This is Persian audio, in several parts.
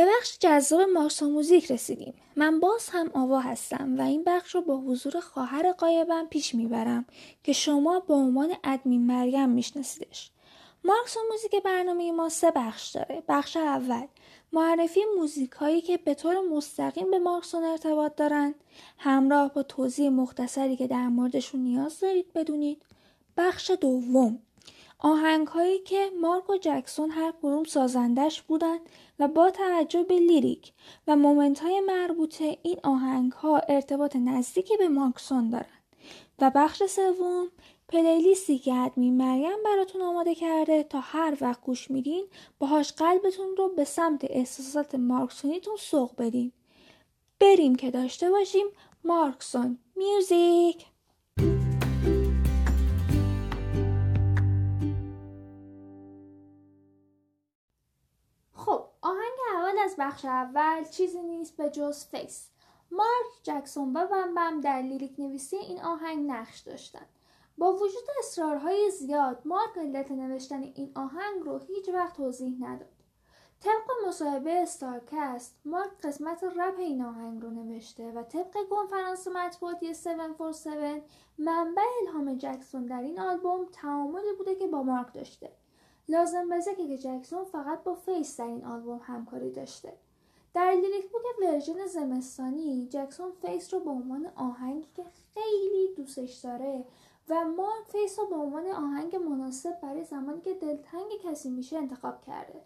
به بخش جذاب مارس موزیک رسیدیم. من باز هم آوا هستم و این بخش رو با حضور خواهر قایبم پیش می‌برم که شما به عنوان ادمین مریم میشناسیدش. مارکس و موزیک برنامه ما سه بخش داره. بخش اول معرفی موزیک هایی که به طور مستقیم به مارکسون ارتباط دارند همراه با توضیح مختصری که در موردشون نیاز دارید بدونید. بخش دوم آهنگ هایی که مارک و جکسون هر کدوم سازندش بودند و با توجه به lyric و moment های مربوطه این آهنگ ها ارتباط نزدیکی به مارکسون دارند. و بخش سوم playlist ی که ادمین مریم براتون آماده کرده تا هر وقت گوش میدین باهاش قلبتون رو به سمت احساسات مارکسونیتون سوق بدین. بریم که داشته باشیم مارکسون music. از بخش اول چیزی نیست به جز Face. مارک جکسون و بم در lyric نویسی این آهنگ نقش داشتند با وجود اصرارهای زیاد مارک علت نوشتن این آهنگ رو هیچ وقت توضیح نداد. طبق مصاحبه Star Cast مارک قسمت رپ این آهنگ رو نوشته و طبق کنفرانس مطبوعاتی 747 منبع الهام جکسون در این آلبوم تعاملی بوده که با مارک داشته. لازم به که جکسون فقط با Face در این آلبوم همکاری داشته. در lyric book version زمستانی جکسون Face رو به عنوان آهنگی که خیلی دوستش داره و مارک Face رو به عنوان آهنگ مناسب برای زمانی که دلتنگ کسی میشه انتخاب کرده.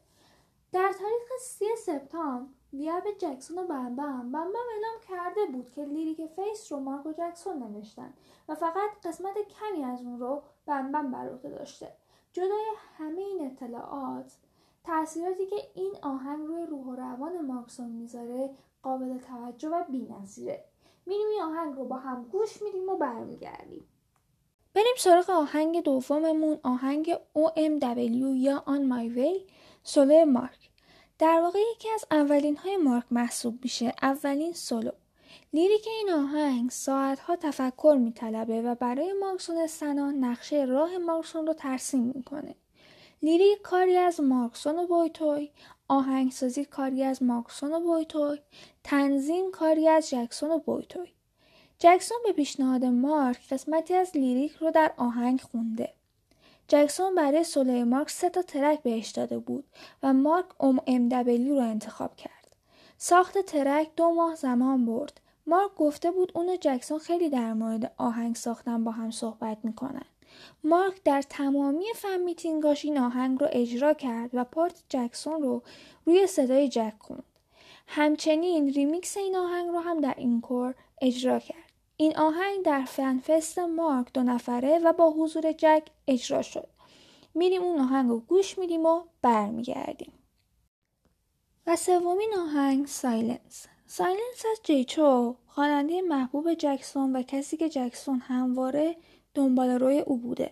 در تاریخ 3 سپتامبر V App جکسون و بم بم بم اعلام کرده بود که lyric Face رو مارک و جکسون نوشتن و فقط قسمت کمی از اون رو بم بم بر عهده داشته. جدای همه این اطلاعات تاثیراتی که این آهنگ روی روح و روان مارکسون می‌ذاره قابل توجه و بینظیره. میریم این آهنگ رو با هم گوش میدیم و برمیگردیم. بریم سراغ آهنگ دوممون آهنگ OMW یا On My Way سولو مارک. در واقع یکی از اولین های مارک محسوب میشه اولین سولو. lyric این آهنگ ساعتها تفکر میطلبه و برای مارکسون stan ا نقشه راه مارکسون رو ترسیم می‌کنه. lyric کاری از مارکسون و بویتوی آهنگسازی کاری از مارکسون و بویتوی تنظیم کاری از جکسون و بویتوی. جکسون به پیشنهاد مارک قسمتی از lyric رو در آهنگ خونده. جکسون برای سوله مارک سه تا track بهش داده بود و مارک ام ام رو انتخاب کرد. ساخت track دو ماه زمان برد. مارک گفته بود اون و جکسون خیلی در مورد آهنگ ساختن با هم صحبت می‌کنن. مارک در تمامی fan meeting اش این آهنگ رو اجرا کرد و part جکسون رو روی صدای جک خوند. همچنین ریمیکس این آهنگ رو هم در encore اجرا کرد. این آهنگ در fanfest مارک دو نفره و با حضور جک اجرا شد. میریم اون آهنگ رو گوش میدیم و برمیگردیم. و سومین آهنگ Silence Silence از جی چو خواننده محبوب جکسون و کسی که جکسون همواره دنبال روی او بوده.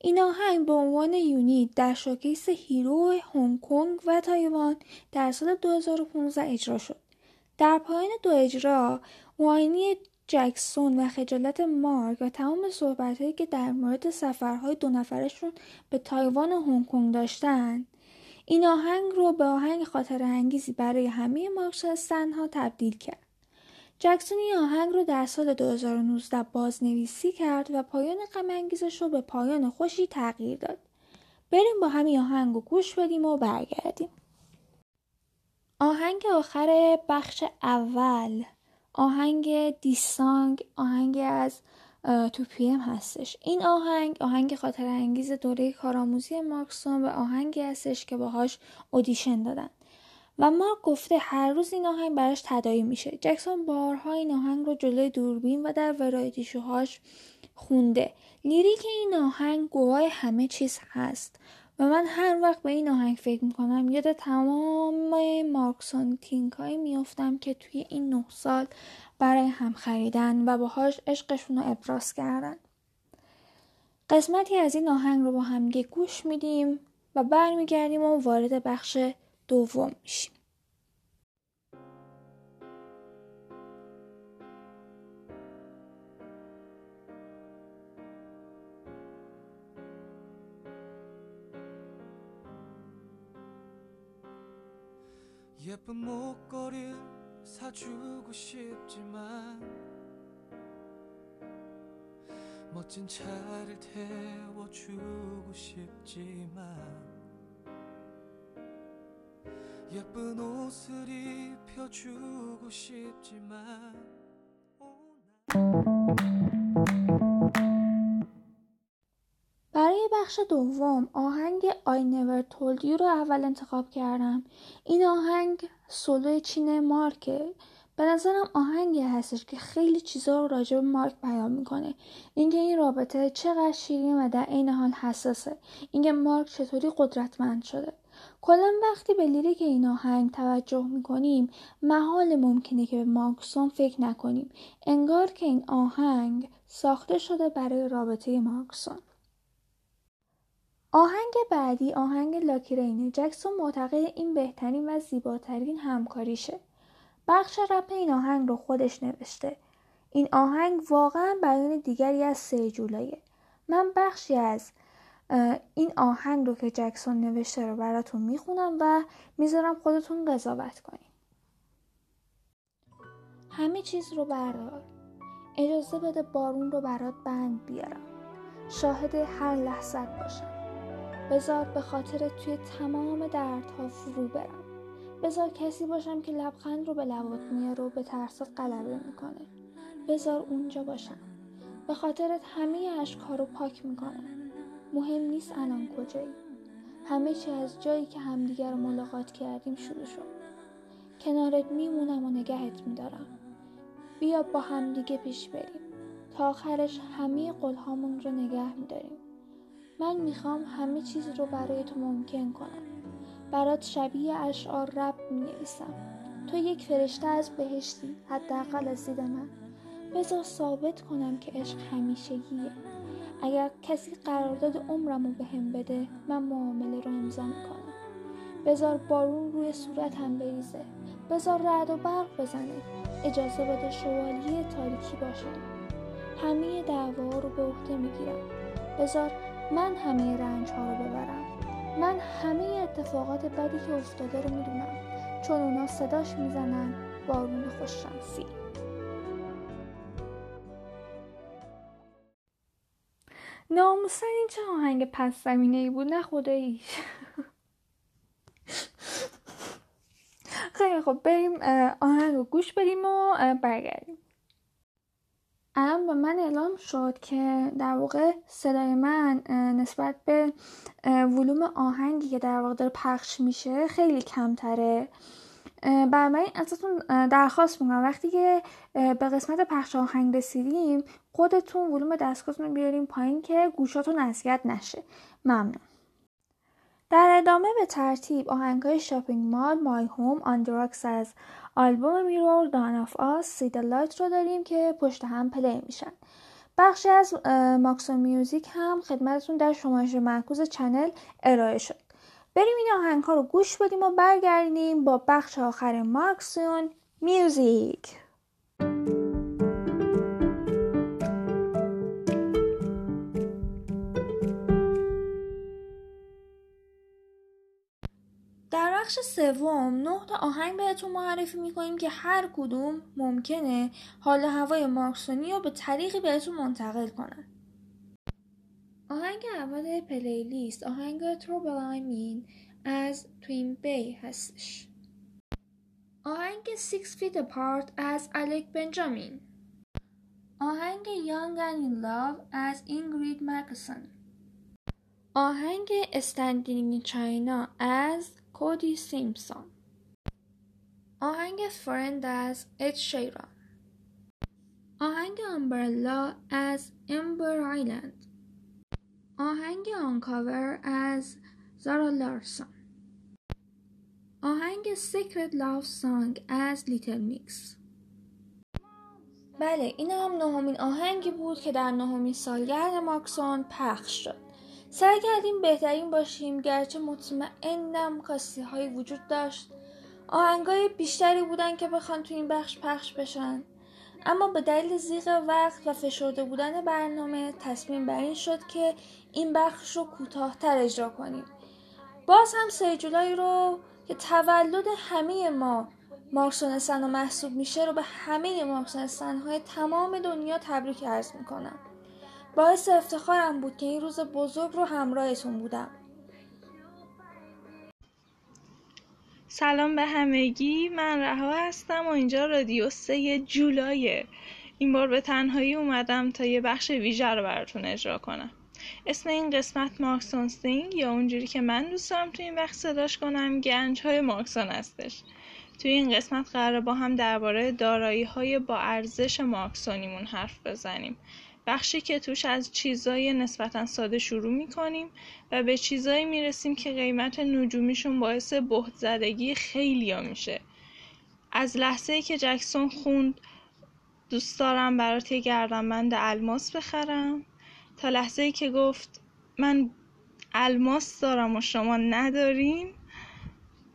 این آهنگ به عنوان unit در showcase هیرو هنگ کنگ و تایوان در سال 2015 اجرا شد. در پایان دو اجرا واینی جکسون و خجالت مارک و تمام صحبتهایی که در مورد سفرهای دو نفرشون به تایوان و هنگ کنگ داشتن این آهنگ رو به آهنگ خاطر انگیزی برای همه ها تبدیل کرد. جکسون این آهنگ رو در سال 2019 بازنویسی کرد و پایان غم انگیزش رو به پایان خوشی تغییر داد. بریم با همین آهنگ رو گوش بدیم و برگردیم. آهنگ آخر بخش اول آهنگ دیسانگ آهنگ از تو پیم هستش. این آهنگ آهنگ خاطر انگیز دوره کارآموزی مارکسون و آهنگی هستش که باهاش اودیشن دادن. و مارک گفته هر روز این آهنگ براش تدایی میشه. جکسون بارها این آهنگ رو جلوی دوربین و در ورایتی شوهاش خونده. لیریک این آهنگ گواه همه چیز هست. و من هر وقت به این آهنگ فکر می‌کنم یاد تمام مارکسون تینک هایی میفتم که توی این نه سال برای هم خریدن و باهاش عشقشون رو ابراز کردن قسمتی از این آهنگ رو با همگه گوش میدیم و برمیگردیم و وارد بخش دوم میشیم 예쁜 목걸이 사주고 싶지만 멋진 차를 태워주고 싶지만 예쁜 옷을 입혀주고 싶지만 بخش دوم آهنگ I Never Told You رو اول انتخاب کردم. این آهنگ سولو چین مارکه به نظرم آهنگی هستش که خیلی چیزا رو راجع به مارک بیان می‌کنه. اینکه این رابطه چقدر شیرین و در عین حال حساسه. اینکه مارک چطوری قدرتمند شده. کلا وقتی به لیریک این آهنگ توجه می‌کنیم محال ممکنه که به مارکسون فکر نکنیم. انگار که این آهنگ ساخته شده برای رابطه مارکسون آهنگ بعدی آهنگ لاکی رینه جکسون معتقد این بهترین و زیباترین همکاریشه. بخش رپ این آهنگ رو خودش نوشته. این آهنگ واقعا بیان دیگری از سه جولایه من بخشی از این آهنگ رو که جکسون نوشته رو براتون می‌خونم و می‌ذارم خودتون قضاوت کنیم همه چیز رو بردار. اجازه بده بارون رو برات بند بیارم. شاهد هر لحظت باشم. بذار به خاطر توی تمام دردها فرو برم. بذار کسی باشم که لبخند رو به لبات میاره و به ترسات غلبه می‌کنه. بذار اونجا باشم. به خاطرت همه اشکها رو پاک می‌کنم. مهم نیست الان کجایی. همه چی از جایی که همدیگر رو ملاقات کردیم شروع شد. کنارت میمونم و نگهت میدارم. بیا با همدیگه پیش بریم. تا آخرش همه قلهامون رو نگه میداریم. من می‌خوام همه چیز رو برای تو ممکن کنم. برات شبیه اشعار رب می نویسم تو یک فرشته از بهشتی حداقل از دید من. بذار ثابت کنم که عشق همیشگیه. اگر کسی قرارداد عمرمو به هم بده من معامله رو امضا می‌کنم. بذار بارون روی صورتم بریزه. بذار رعد و برق بزنه. اجازه بده شوالیه تاریکی باشم. همه دعوا رو به عهده می‌گیرم. بذار من همه رنج ها رو ببرم. من همه اتفاقات بدی که افتاده رو می‌دونم. چون اونا صداش می‌زنن بارون خوششانسی ناموسن این چه آهنگ پس زمینه ای بود؟ نه خداییش. خیلی خب بریم آهنگ رو گوش بدیم و برگردیم. الان به من اعلام شد که در واقع صدای من نسبت به ولوم آهنگی که در واقع داره پخش میشه خیلی کمتره. بنابراین ازتون درخواست می‌کنم. وقتی که به قسمت پخش آهنگ رسیدیم خودتون ولوم دستگاهتون رو بیاریم پایین که گوشاتون اذیت نشه. ممنون. در ادامه به ترتیب آهنگهای شاپینگ مال، مای هوم، آندراکس از آلبوم میرور، دان آف آس، سید لایت رو داریم که پشت هم پلی میشن. بخشی از ماکسو میوزیک هم خدمتتون در شمارش مرکوز چنل ارائه شد. بریم این آهنگ ها رو گوش بدیم و برگردیم با بخش آخر ماکسون میوزیک. بخش سوم نه تا آهنگ بهتون معرفی می‌کنیم که هر کدوم ممکنه حال هوای مارکسونی رو به طریقی بهتون منتقل کنن. آهنگ اول پلیلیست آهنگ تروبل مین از توین بی هستش. آهنگ Six Feet Apart از الک بنجامین. آهنگ Young and in Love از اینگرید مکسون. آهنگ in China از کودی سیمپسون آهنگ Friend از اد شیران. آهنگ Umbrella از امبر آیلند آهنگ Uncover از زارا لارسون آهنگ Secret Love Song از لیتل میکس بله این هم نهمین آهنگی بود که در نهمین سالگرد مارکسون پخش شد. سعی کردیم بهترین باشیم گرچه مطمئنم کاستی های وجود داشت. آهنگای بیشتری بودن که بخوان تو این بخش پخش بشن. اما به دلیل زیغ وقت و فشرده بودن برنامه تصمیم بر این شد که این بخش رو کوتاهتر اجرا کنیم. باز هم سه جولای رو که تولد همه ما مارکسونستن و محسوب میشه رو به همه مارکسونستن های تمام دنیا تبریک عرض می‌کنم. باعث افتخارم بود که این روز بزرگ رو همراهتون بودم. سلام به همگی من رها هستم و اینجا رادیو سه جولایه. این بار به تنهایی اومدم تا یه بخش ویژه رو براتون اجرا کنم. اسم این قسمت مارکسون thing یا اونجوری که من دوست دارم تو این وقت صداش کنم گنج های مارکسون هستش. توی این قسمت قراره با هم درباره دارایی های با ارزش مارکسونیمون حرف بزنیم. بخشی که توش از چیزای نسبتا ساده شروع می‌کنیم و به چیزایی می‌رسیم که قیمت نجومیشون باعث بهت زدگی خیلی میشه. از لحظه ای که جکسون خوند دوست دارم برات یه گردنبند الماس بخرم. تا لحظه ای که گفت من الماس دارم و شما ندارین؟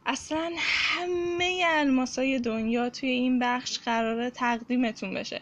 اصلا همه الماس های دنیا توی این بخش قراره تقدیمتون بشه.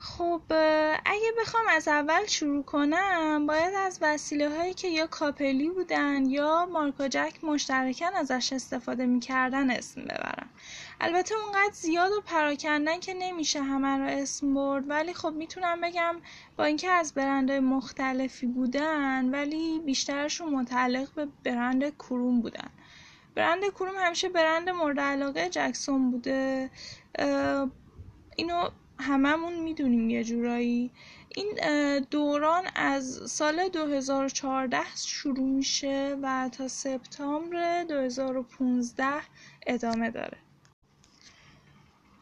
خب اگه بخوام از اول شروع کنم باید از وسیله هایی که یا کاپلی بودن یا مارکا جک مشترکن ازش استفاده می‌کردن اسم ببرم. البته اونقدر زیاد و پراکندن که نمیشه همه رو اسم برد ولی خب می‌تونم بگم با اینکه از برندهای مختلفی بودن ولی بیشترشون متعلق به برند کروم بودن. برند کروم همیشه برند مورد علاقه جکسون بوده. اینو هممون می‌دونیم یه جورایی. این دوران از سال 2014 شروع میشه و تا سپتامبر 2015 ادامه داره.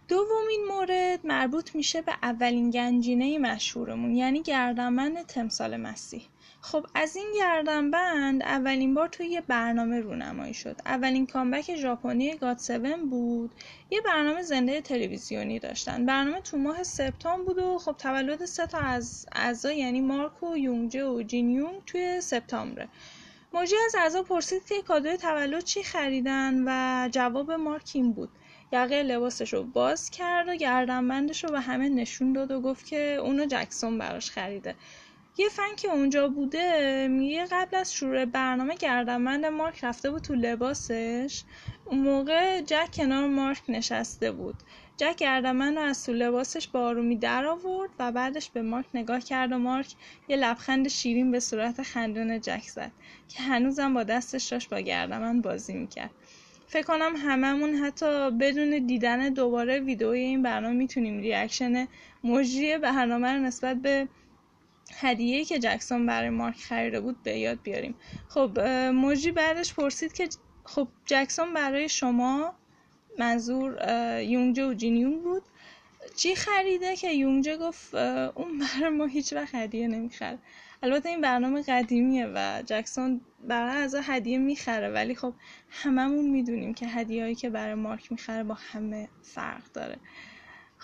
دومین مورد مربوط میشه به اولین گنجینه مشهورمون یعنی گردنبند تمثال مسیح. خب از این گردنبند اولین بار توی یه برنامه رونمایی شد. اولین کامبک ژاپنی گاد 7 بود. یه برنامه زنده تلویزیونی داشتن. برنامه تو ماه سپتامبر بود و خب تولد سه تا از اعضا یعنی مارک و یونگجه و جین یونگ توی سپتامبره. موجی از اعضا پرسید که کادوی تولد چی خریدن و جواب مارک این بود. یقه لباسش رو باز کرد و گردنبندش رو به همه نشون داد و گفت که اونو جکسون براش خریده. یه فن که اونجا بوده میگه قبل از شروع برنامه گردنبند مارک رفته بود تو لباسش. اون موقع جک کنار مارک نشسته بود. جک گردنبند رو از تو لباسش با آرومی در آورد و بعدش به مارک نگاه کرد و مارک یه لبخند شیرین به صورت خندون جک زد که هنوزم با دستش داشت با گردنبند بازی می‌کرد. فکر کنم هممون حتی بدون دیدن دوباره ویدئوی این برنامه می‌تونیم reaction مجری برنامه رو نسبت به هدیه‌ای که جکسون برای مارک خریده بود به یاد بیاریم. خب موجی بعدش پرسید که خب جکسون برای شما منظور یونگجه و جینیون بود. چی خریده که یونگجه گفت اون برای ما هیچ وقت هدیه نمی‌خره. البته این برنامه قدیمیه و جکسون برای از هدیه می‌خره ولی خب هممون می‌دونیم که هدیهایی که برای مارک می‌خره با همه فرق داره.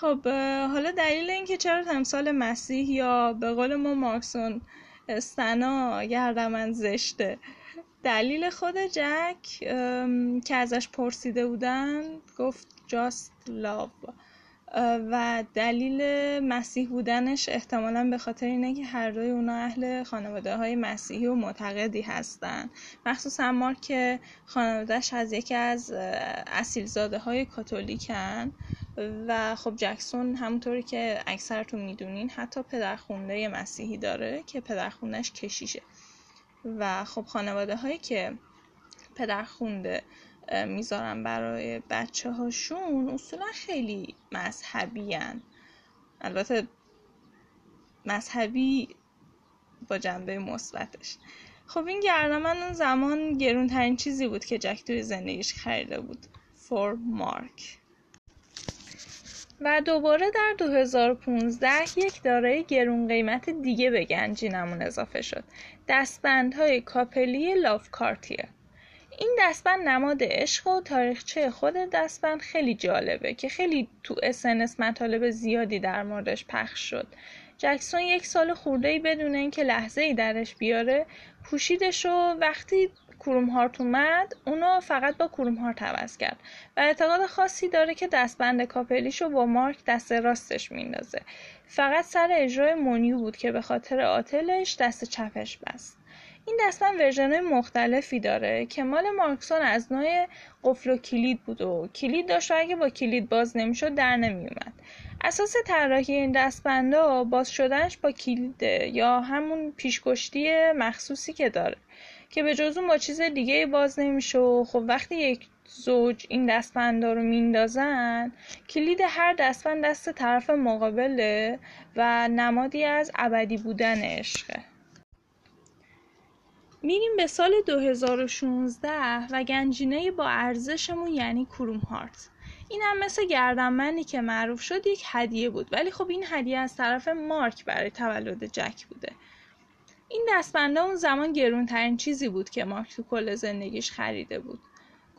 خب حالا دلیل اینکه چرا تمثال مسیح یا به قول ما مارکسون سنا گردمن زشته. دلیل خود جک که ازش پرسیده بودن گفت just love و دلیل مسیح بودنش احتمالا به خاطر اینه که هر دوی اونا اهل خانواده های مسیحی و معتقدی هستن. مخصوصا ما که خانوادهش از یکی از اصیلزاده های کاتولیکن و خب جکسون همونطوری که اکثرتون می‌دونین حتی پدرخونده مسیحی داره که پدرخوندهش کشیشه. و خب خانواده هایی که پدرخونده می‌ذارن برای بچه هاشون اصولا خیلی مذهبی هن. البته مذهبی با جنبه مثبتش. خب این گردمن اون زمان گرونترین چیزی بود که جک توی زندگیش خریده بود. فور مارک. و دوباره در 2015 یک دارای گرون قیمت دیگه به گنجینمون اضافه شد. دستبندهای couple ی Love Cartier این دستبند نماد عشق و تاریخچه خود دستبند خیلی جالبه که خیلی تو SNS مطالب زیادی در موردش پخش شد. جکسون یک سال خورده ای بدون اینکه لحظه ای درش بیاره پوشیدش و وقتی Chrome Heart اومد اونو فقط با Chrome Heart عوض کرد و اعتقاد خاصی داره که دستبند couple یشو با مارک دست راستش میندازه فقط سر اجرای مونیو بود که به خاطر آتلش دست چپش بست. این دستبند ورژن مختلفی داره که مال مارکسون از نوع قفل و کلید بود و کلید داشت و اگه با کلید باز نمی‌شد در نمیومد اساس طراحی این دستبندا باز شدنش با کلید یا همون پیشگشتی مخصوصی که داره که به جز اون با چیز دیگه باز نمیشه و خب وقتی یک زوج این دستبندا رو میندازن کلید هر دستبند دست طرف مقابله و نمادی از ابدی بودن عشقه. میریم به سال 2016 و گنجینه با ارزشمون یعنی کروم هارت. این هم مثل گردنبندی که معروف شد یک هدیه بود. ولی خب این هدیه از طرف مارک برای تولد جک بوده. این دستبنده اون زمان گرونترین چیزی بود که مارک تو کل زندگیش خریده بود.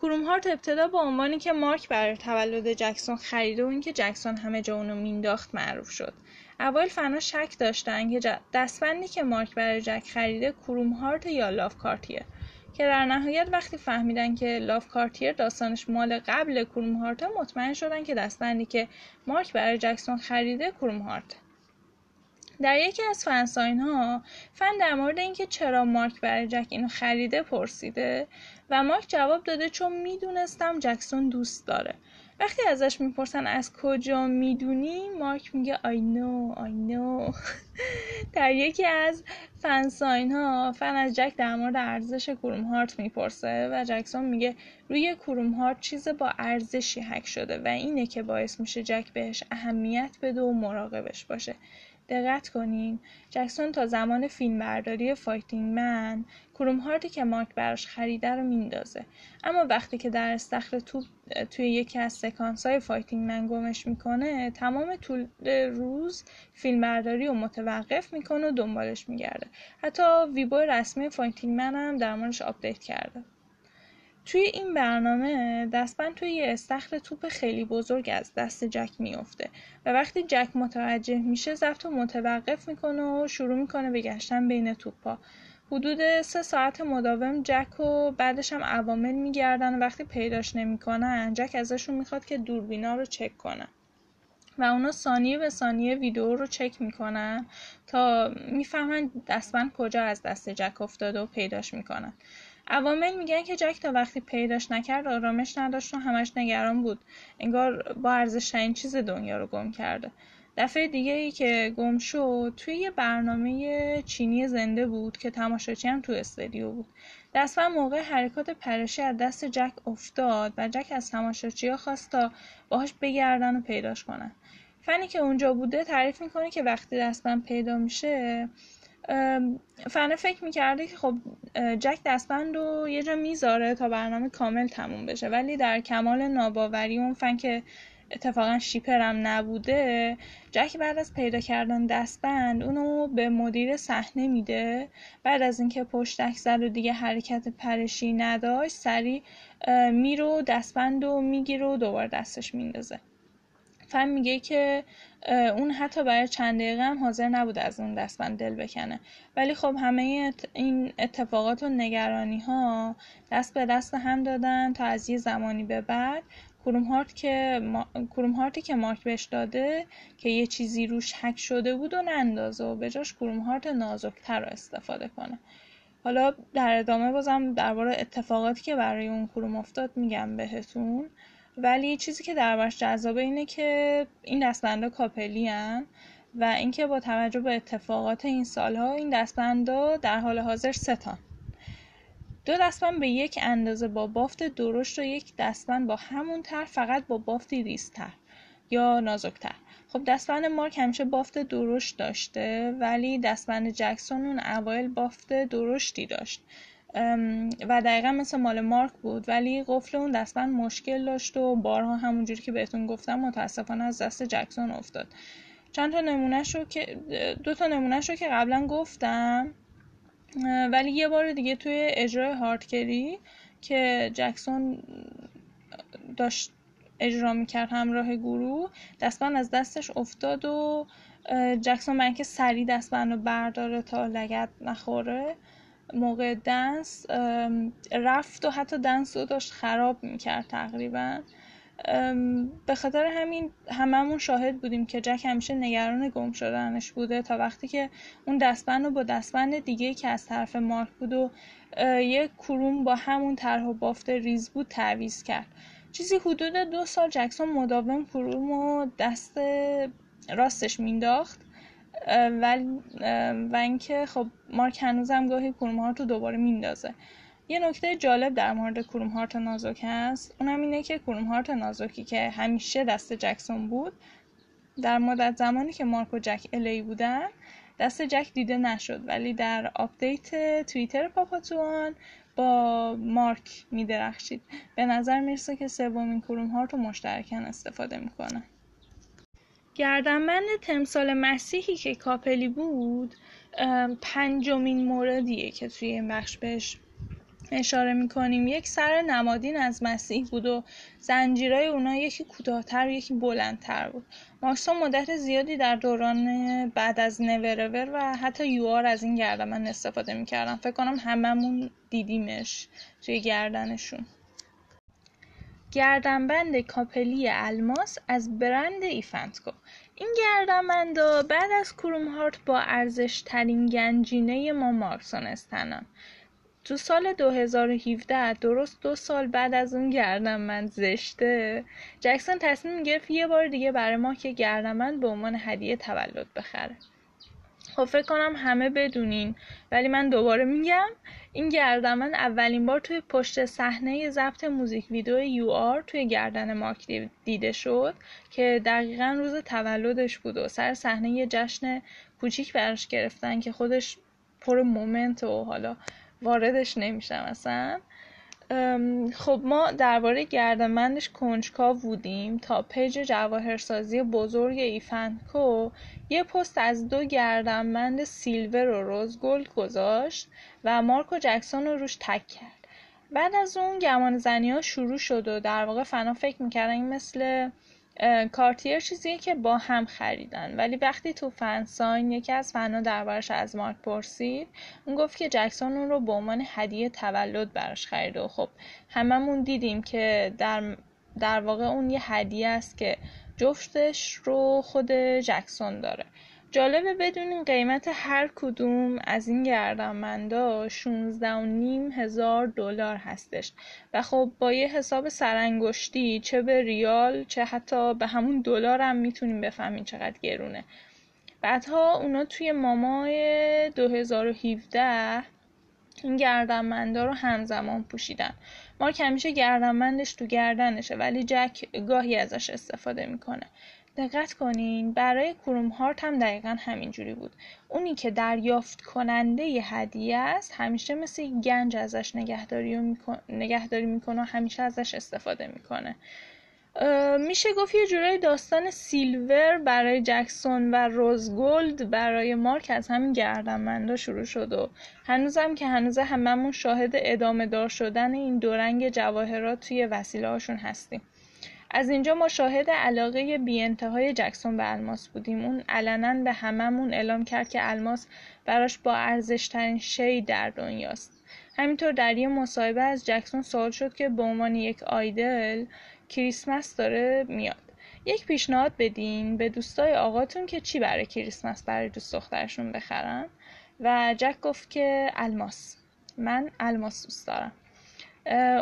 کروم هارت ابتدا با عنوانی که مارک برای تولد جکسون خریده و اینکه جکسون همه جا اونو مینداخت معروف شد. اول فنا شک داشتن که دستبندی که مارک برای جک خریده کروم هارت یا لاف کارتیه. که در نهایت وقتی فهمیدن که لاف کارتیر داستانش مال قبل کروم هارت مطمئن شدن که دستبندی که مارک برای جکسون خریده کروم هارت در یکی از فنساین ها فن در مورد اینکه چرا مارک برای جک اینو خریده پرسیده و مارک جواب داده چون می‌دونستم جکسون دوست داره. وقتی ازش می‌پرسن از کجا می‌دونی مارک میگه I know I know. در یکی از fansign ها فن از جک در مورد ارزش Chrome Heart می‌پرسه و جکسون میگه روی Chrome Heart چیز با ارزشی حک شده و اینه که باعث میشه جک بهش اهمیت بده و مراقبش باشه. دقت کنین. جکسون تا زمان فیلمبرداری Fighting Man Chrome Heart ی که مارک براش خریده رو میندازه. اما وقتی که در استخر توپ توی یکی از سکانس های Fighting Man گمش می‌کنه تمام طول روز فیلمبرداری رو متوقف می‌کنه و دنبالش میگرده. حتی Weibo رسمی Fighting Man هم در موردش update کرده. توی این برنامه دستبند توی یه استخر توپ خیلی بزرگ از دست جک میفته و وقتی جک متوجه میشه ضبط متوقف می‌کنه و شروع می‌کنه به گشتن بین توپا حدود سه ساعت مداوم جک و بعدش هم عوامل میگردن و وقتی پیداش نمی‌کنن جک ازشون می‌خواد که دوربینا رو چک کنن و اونا ثانیه به ثانیه ویدیو رو چک می‌کنن تا می‌فهمن دستبند کجا از دست جک افتاده و پیداش می‌کنن. عوامل میگن که جک تا وقتی پیداش نکرد آرامش نداشت و همش نگران بود. انگار با ارزشترین چیز دنیا رو گم کرده. دفعه دیگه ای که گم شد توی یه برنامه چینی زنده بود که تماشاچی هم تو استودیو بود. دستم موقع حرکات پرشی از دست جک افتاد و جک از تماشاچی ها خواست تا باهاش بگردن و پیداش کنن. فنی که اونجا بوده تعریف می‌کنه که وقتی دستم پیدا میشه فنه فکر می‌کرده که خب جک دستبند رو یه جا می‌ذاره تا برنامه کامل تموم بشه. ولی در کمال ناباوری اون فن که اتفاقا شیپرم نبوده جک بعد از پیدا کردن دستبند اونو به مدیر صحنه میده. بعد از اینکه پشتک زد و دیگه حرکت پرشی نداشت سریع میرو دستبند رو می‌گیره و دوباره دستش میندازه. فهم میگه که اون حتی برای چند دقیقه هم حاضر نبود از اون دستبند دل بکنه. ولی خب همه این اتفاقات و نگرانی ها دست به دست هم دادن تا از یه زمانی به بعد. کروم هارت که ما... کروم هارتی که مارک بهش داده که یه چیزی روش حک شده بود و نندازه و به جاش کروم هارت نازکتر رو استفاده کنه. حالا در ادامه بازم درباره اتفاقاتی که برای اون کروم افتاد میگم بهتون. ولی چیزی که دربارش جذابه اینه که این دستبندا کاپلی هن و اینکه با توجه به اتفاقات این سالها این دستبندا در حال حاضر ستان دو دستبند به یک اندازه با بافت درشت و یک دستبند با همون تر فقط با بافتی ریزتر یا نازکتر. خب دستبند مارک همیشه بافت درشت داشته ولی دستبند جکسون اون اوایل بافت درشتی داشت. و دقیقا مثل مال مارک بود ولی قفل اون دستبند مشکل داشت و بارها همونجوری که بهتون گفتم متاسفانه از دست جکسون افتاد. چند تا نمونه شو که دو تا نمونه شو که قبلا گفتم ولی یه بار دیگه توی اجرای هاردکری که جکسون داشت اجرا می‌کرد همراه گروه دستبند از دستش افتاد و جکسون برای اینکه سریع دستبند رو برداره تا لگت نخوره. موقع دنس رفت و حتی دنس رو داشت خراب می‌کرد تقریبا. به خاطر همین هممون شاهد بودیم که جک همیشه نگران گم شدنش بوده تا وقتی که اون دستبند رو با دستبند دیگه که از طرف مارک بود و یک کروم با همون طرح و بافت ریز بود تعویز کرد. چیزی حدود دو سال جکسون مداوم کروم و دست راستش مینداخت و, و اینکه خب مارک هنوزم گاهی کروم ها رو دوباره میندازه. یه نکته جالب در مورد Chrome Heart نازک هست. اونم اینه که Chrome Heart نازکی که همیشه دست جکسون بود در مدت زمانی که مارک و جک الی بودن دست جک دیده نشد. ولی در update توییتر پاپا توان با مارک میدرخشید. به نظر می‌رسه که سومین Chrome Heart رو مشترکن استفاده می‌کنن گردنبند تمثال مسیحی که کاپلی بود پنجمین موردیه که توی این بخش بهش اشاره می‌کنیم. یک سر نمادین از مسیح بود و زنجیرای اونا یکی کوتاهتر و یکی بلندتر بود. مارکسا مدت زیادی در دوران بعد از نورور و حتی یوار از این گردن استفاده می‌کردم فکر کنم هممون دیدیمش توی گردنشون. گردنبند couple ی الماس از برند IF & Co این گردنبندا بعد از Chrome Heart با ارزش ترین گنجینه ما مارکسون stan ان. تو سال 2017 درست دو سال بعد از اون گردنبند زشته جکسون تصمیم گرفت یه بار دیگه برای مارک گردنبند به عنوان هدیه تولد بخره. خب فکر کنم همه بدونین ولی من دوباره میگم این گردنبند اولین بار توی پشت صحنه ضبط music video You Are توی گردن مارک دیده شد که دقیقا روز تولدش بود و سر صحنه یه جشن کوچیک براش گرفتن که خودش پر moment و حالا واردش نمیشم اصلا. خب ما درباره گردنبندش کنجکاو بودیم تا page جواهرسازی بزرگ IF & Co یه پست از دو گردنبند silver و rose gold گذاشت و مارکو جکسون رو روش تک کرد. بعد از اون گمان زنی ها شروع شد و در واقع فنا فکر می‌کردن مثل کارتیر چیزیه که با هم خریدن. ولی وقتی تو فنساین یکی از فنا دربارش از مارک پرسید اون گفت که جکسون اون رو به عنوان هدیه تولد براش خریده و خب هممون دیدیم که در, در واقع اون یه هدیه است که جفتش رو خود جکسون داره. جالبه بدونین قیمت هر کدوم از این گردنبندا 16 و نیم هزار دلار هستش. و خب با یه حساب سرانگشتی چه به ریال چه حتی به همون دلار هم می‌تونیم بفهمین چقدر گرونه. بعدها اونا توی مامای 2017 این گردنبندا رو همزمان پوشیدن. مارک همیشه گردنبندش تو گردنشه ولی جک گاهی ازش استفاده می‌کنه. دقت کنین برای کروم هارت هم دقیقا همینجوری بود. اونی که دریافت کننده ی هدیه است همیشه مثل گنج ازش نگهداری, میکن... نگهداری می‌کنه و همیشه ازش استفاده می‌کنه. میشه گفت یه جورای داستان سیلور برای جکسون و روزگولد برای مارک از همین گردنبندا شروع شد و هنوزم که هنوز هممون شاهد ادامه دار شدن این دورنگ جواهرات توی وسیله هاشون هستیم. از اینجا ما شاهد علاقه بی انتهای جکسون به الماس بودیم. اون علنا به هممون اعلام کرد که الماس براش با ارزشترین شی در دنیاست. همینطور در یه مصاحبه از جکسون سوال شد که به عنوان یک آیدل کریسمس داره میاد. یک پیشنهاد بدین به دوستای آقاتون که چی برای کریسمس برای دوست دخترشون بخرن؟ و جک گفت که الماس. من الماس دوست دارم.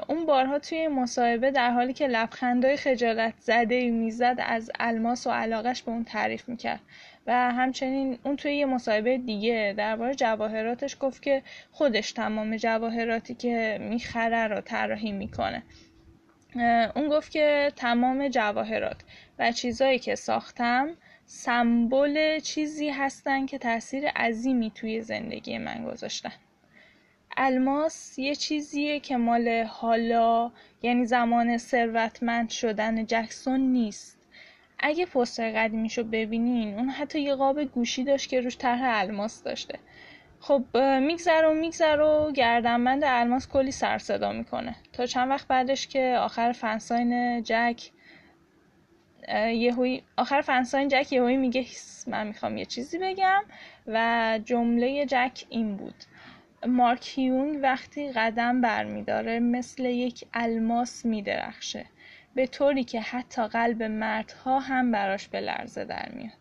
اون بارها توی مصاحبه در حالی که لبخندهای خجالت زده می‌زد از الماس و علاقش به اون تعریف می‌کرد. و همچنین اون توی یه مصاحبه دیگه درباره جواهراتش گفت که خودش تمام جواهراتی که می‌خره رو طراحی می‌کنه. اون گفت که تمام جواهرات و چیزایی که ساختم سمبل چیزی هستن که تاثیر عظیمی توی زندگی من گذاشتن. الماس یه چیزیه که مال حالا یعنی زمان ثروتمند شدن جکسون نیست. اگه پستر قدیمیشو ببینین اون حتی یه قاب گوشی داشت که روش طرح الماس داشته. خب میگذره و میگذره و گردنبند الماس کلی سر صدا می‌کنه. تا چند وقت بعدش که آخر فنساین جک یهوی آخر فنساین جک یهوی میگه من می‌خوام یه چیزی بگم. و جمله جک این بود. مارک هیونگ وقتی قدم برمیداره مثل یک الماس میدرخشه. به طوری که حتی قلب مردها هم براش به لرزه در میاد.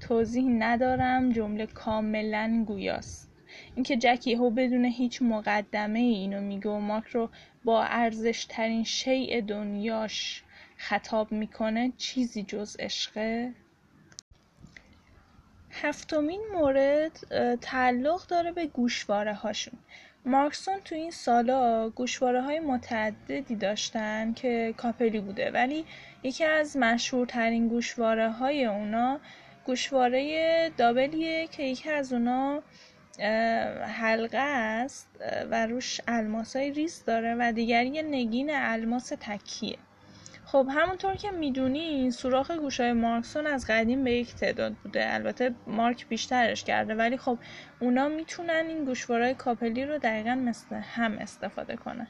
توضیح ندارم جمله کاملا گویاست. اینکه جکی هو بدون هیچ مقدمه ای اینو میگه و مارک رو با ارزش ترین شیء دنیاش خطاب می‌کنه چیزی جز عشقه؟ هفتمین مورد تعلق داره به گوشواره هاشون مارکسون تو این سالا گوشواره های متعددی داشتن که کاپلی بوده ولی یکی از مشهورترین گوشواره های اونا گوشواره دابلیه که یکی از اونا حلقه است و روش الماسای ریز داره و دیگری نگین الماس تکیه. خب همونطور که می‌دونی سوراخ گوشای مارکسون از قدیم به یک تعداد بوده. البته مارک بیشترش کرده ولی خب اونا می‌تونن این گوشوارای couple ی رو دقیقا مثل هم استفاده کنن.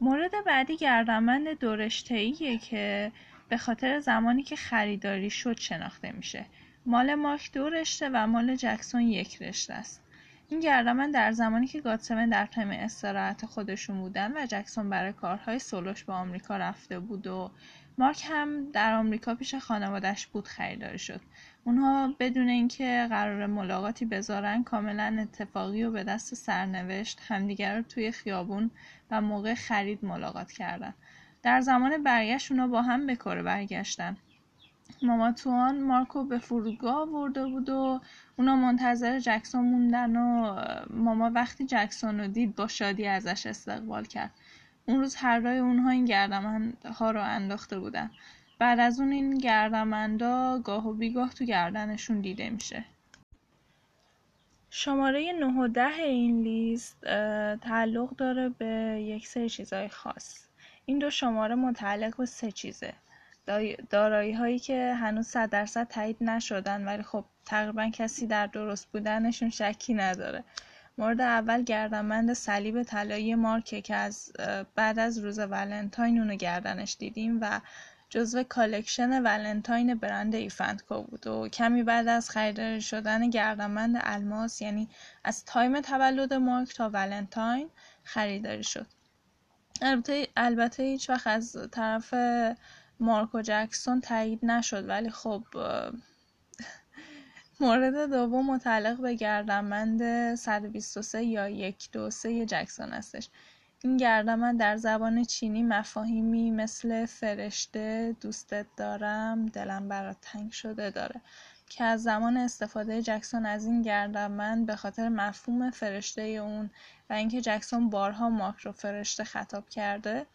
مورد بعدی گردنبند دو رشته‌ایه که به خاطر زمانی که خریداری شد شناخته میشه. مال مارک دو رشته و مال جکسون یک رشته است. این گردنبند در زمانی که GOT7 در time استراحت خودشون بودن و جکسون برای کارهای سولوش به آمریکا رفته بود و مارک هم در آمریکا پیش خانوادش بود خریداری شد. اونها بدون اینکه قرار ملاقاتی بذارن کاملا اتفاقی و به دست سرنوشت همدیگر رو توی خیابون و موقع خرید ملاقات کردن. در زمان برگشت اونا با هم به کار برگشتن. ماما توان مارکو به فرودگاه آورده بود و اونا منتظر جکسون موندن و ماما وقتی جکسون رو دید با شادی ازش استقبال کرد. اون روز هر رای اونها این ها رو انداخته بودن. بعد از اون این گردمندا گاه و بیگاه تو گردنشون دیده میشه. شماره 9 و 10 این لیست تعلق داره به یک سری چیزهای خاص. این دو شماره متعلق به سه چیزه. دارایی هایی که هنوز صد درصد تایید نشدن ولی خب تقریبا کسی در درست بودنشون شکی نداره. مورد اول گردنبند صلیب طلایی مارکه که از بعد از روز ولنتاین اونو گردنش دیدیم و جزو collection ولنتاین برند IF & Co بود و کمی بعد از خریداری شدن گردنبند الماس یعنی از time تولد مارک تا ولنتاین خریداری شد. البته البته هیچ وقت از طرف مارک و جکسون تایید نشد ولی خب مورد دوم متعلق به گردنبند 123 یا 123 جکسون هستش. این گردنبند در زبان چینی مفاهیمی مثل فرشته دوستت دارم دلم برات تنگ شده داره که از زمان استفاده جکسون از این گردنبند به خاطر مفهوم فرشته اون و اینکه جکسون بارها مارک رو فرشته خطاب کرده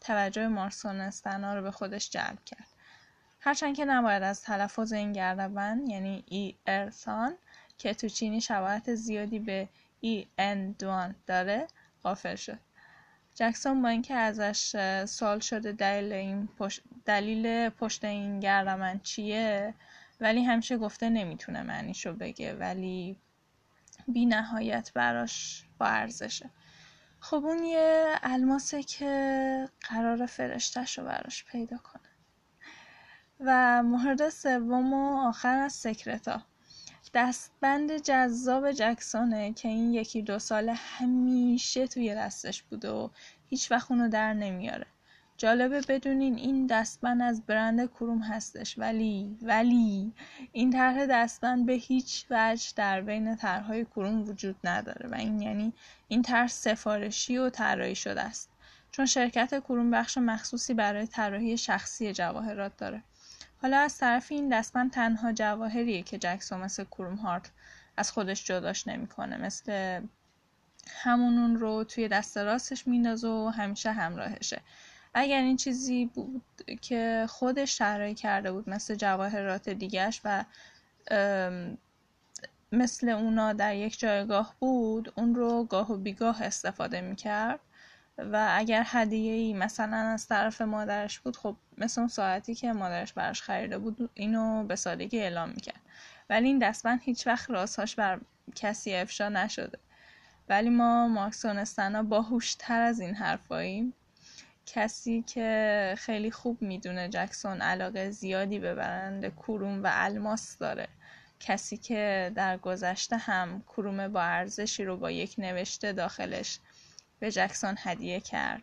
توجه مارسونستنا رو به خودش جلب کرد. هرچند که نباید از تلفظ این گردبند یعنی ای ارسان که تو چینی شباهت زیادی به ای ان دوان داره غافل شد. جکسون با اینکه ازش سوال شده دلیل, این پشت دلیل پشت این گردمن چیه ولی همیشه گفته نمی‌تونه معنیشو بگه ولی بی نهایت براش با ارزشه. خب اون یه الماسه که قرار فرشتش رو براش پیدا کنه. و مورد سوم و آخر از سکرتا. دستبند جذاب جکسونه که این یکی دو سال همیشه توی دستش بوده و هیچ وقت اونو در نمیاره. جالبه بدونین این دستبند از برند کروم هستش. ولی ولی این طرح دستبند به هیچ وجه در بین طرحهای کروم وجود نداره و این یعنی این طرح سفارشی و طراحی شده است. چون شرکت کروم بخش مخصوصی برای طراحی شخصی جواهرات داره. حالا از طرف این دستبند تنها جواهریه که جکسون مثل کروم هارت از خودش جداش نمی‌کنه. مثل همون رو توی دست راستش میندازه و همیشه همراهشه. اگر این چیزی بود که خودش طراحی کرده بود مثل جواهرات دیگهش و مثل اونا در یک جایگاه بود اون رو گاه و بیگاه استفاده می‌کرد و اگر هدیه ای مثلا از طرف مادرش بود خب مثل اون ساعتی که مادرش براش خریده بود اینو به سادگی اعلام می‌کرد. ولی این دستبند هیچ وقت رازهاش بر کسی افشا نشده. ولی ما ماکسونستنا باهوشتر از این حرفاییم. کسی که خیلی خوب می‌دونه جکسون علاقه زیادی به برند کروم و الماس داره. کسی که در گذشته هم کروم با ارزشی رو با یک نوشته داخلش به جکسون هدیه کرد.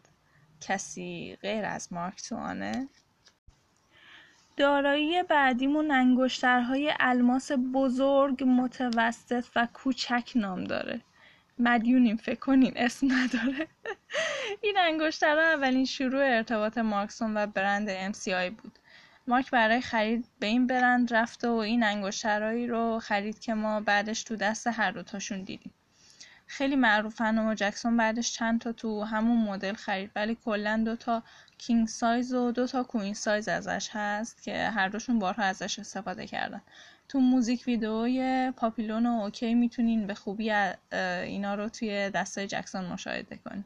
کسی غیر از مارک توانه؟ دارایی بعدیمون انگشترهای الماس بزرگ متوسط و کوچک نام داره. مدیونیم فکر کنین اسم نداره. این انگشترها اولین شروع ارتباط مارکسون و برند MCI بود. مارک برای خرید به این برند رفت و این انگشترهایی رو خرید که ما بعدش تو دست هر دوتاشون دیدیم. خیلی معروفن و جکسون بعدش چند تا تو همون مدل خرید ولی کلا دو تا king size و دو تا queen size ازش هست که هر دوشون بارها ازش استفاده کردن. تو music video ی Papillon و Okay می‌تونین به خوبی اینا رو توی دستای جکسون مشاهده کنین.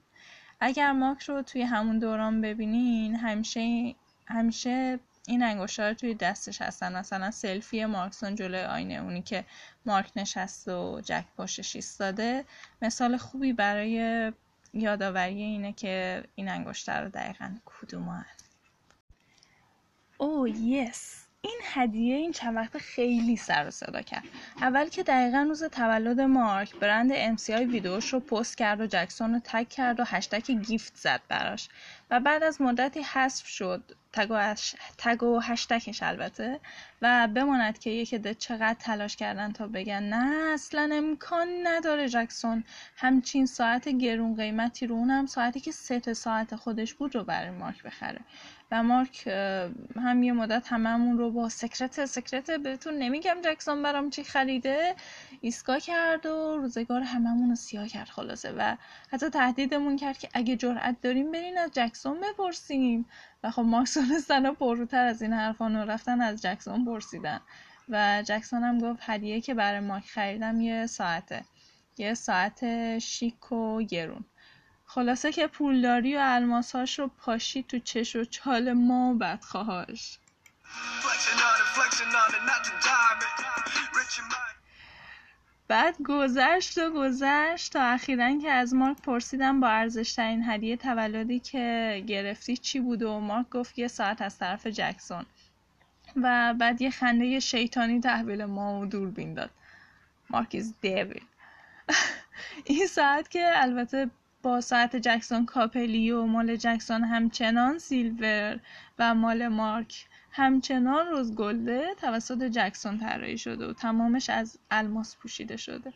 اگر مارک رو توی همون دوران ببینین همیشه همیشه این انگشترا توی دستش هستن. مثلا سلفی مارکسون جلوی آینه اونی که مارک نشست و جک پشتش ایستاده. مثال خوبی برای یادآوری اینه که این انگشتر رو دقیقا کدوم او یس! این هدیه این چند وقت خیلی سر و صدا کرد. اول که دقیقا روز تولد مارک برند MCI ویدیوش رو پست کرد و جکسون رو تک کرد و هشتک گیفت زد براش. و بعد از مدتی حذف شد. تگ و, تگ و هشتکش البته. و بماند که یک عده چقدر تلاش کردن تا بگن نه اصلا امکان نداره جکسون همچین ساعت گرون قیمتی رو اونم ساعتی که سه ساعت خودش بود رو برای مارک بخره. و مارک هم یه مدت هممون رو با secret secret بهتون نمیگم جکسون برام چی خریده. اسکل کرد و روزگار هممون رو سیاه کرد خلاصه و حتی تهدیدمون کرد که اگه جرأت داریم برین از جکسون بپرسیم و خب مارک و پرروتر از این حرفان و رفتن از جکسون پرسیدن و جکسون هم گفت هدیه که برای مارک خریدم یه ساعته. یه ساعت شیک و گرون. خلاصه که پولداری و الماساش رو پاشید تو چش و چال ما و بدخواهاش. بعد گذشت و گذشت تا اخیرا که از مارک پرسیدم با ارزشترین هدیه تولدی که گرفتی چی بود و مارک گفت یه ساعت از طرف جکسون. و بعد یه خنده شیطانی تحویل ما و دوربین داد. مارک دیویل. این ساعت که البته با ساعت جکسون کاپلی و مال جکسون همچنان سیلور و مال مارک. همچنان روزگلده توسط جکسون طراحی شده و تمامش از الماس پوشیده شده.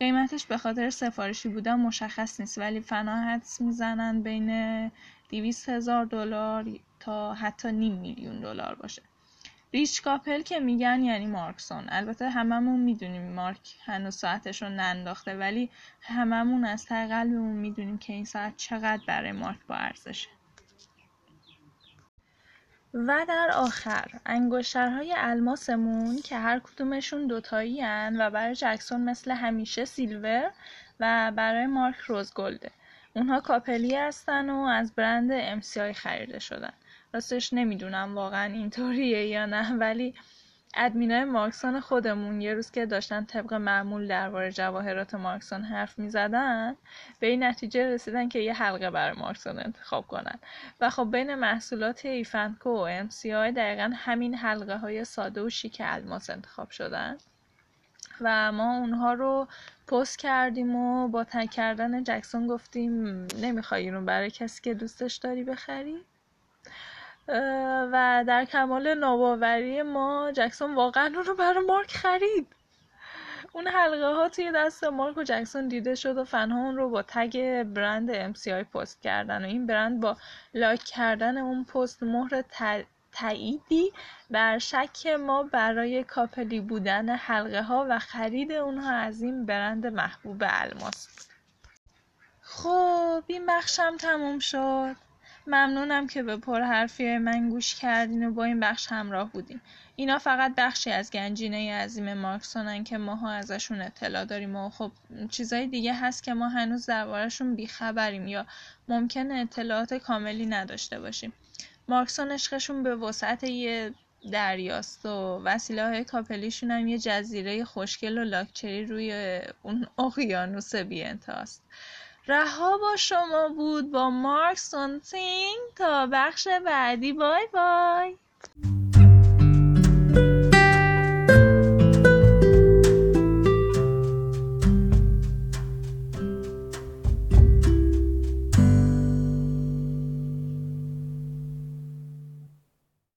قیمتش به خاطر سفارشی بودن مشخص نیست ولی فنا حدس می‌زنن بین دیویست هزار دلار تا حتی نیم میلیون دلار باشه. ریچ کاپل که میگن یعنی مارکسون. البته هممون می‌دونیم مارک هنوز ساعتش رو ننداخته ولی هممون از ته قلبمون می‌دونیم که این ساعت چقدر برای مارک با ارزشه. و در آخر انگشترهای الماسمون که هر کدومشون دوتایی و برای جکسون مثل همیشه سیلور و برای مارک روزگلده اونها کاپلی هستن و از برند MCI خریده شدن. راستش نمی‌دونم واقعا اینطوریه یا نه ولی ادمینای مارکسون خودمون یه روز که داشتن طبق معمول درباره جواهرات مارکسون حرف می‌زدن به این نتیجه رسیدن که یه حلقه برای مارکسون انتخاب کنن. و خب بین محصولات IF & Co و MCI دقیقا همین حلقه های ساده و شیک الماس انتخاب شدن. و ما اونها رو پست کردیم و با tag کردن جکسون گفتیم نمی‌خوای اینو برای کسی که دوستش داری بخری؟ و در کمال ناباوری ما جکسون واقعا اون رو برای مارک خرید. اون حلقه ها توی دست مارک و جکسون دیده شد و فنها اون رو با تگ برند MCI پست کردن و این برند با لایک کردن اون پست مهر تاییدی بر شک ما برای کاپلی بودن حلقه ها و خرید اونها از این برند محبوب الماس بود. خب این بخشم تموم شد. ممنونم که به پر حرفی من گوش کردین و با این بخش همراه بودین. اینا فقط بخشی از گنجینه عظیم مارکسونن که ماها ازشون اطلاع داریم و خب چیزای دیگه هست که ما هنوز دربارهشون بیخبریم یا ممکنه اطلاعات کاملی نداشته باشیم. مارکسون عشقشون به وسعت یه دریاست و وسیله های کاپلیشون هم یه جزیره خوشگل و لاکچری روی اون اقیانوس بی انتهاست رها با شما بود با مارک سونتینگ. تا بخش بعدی بای بای.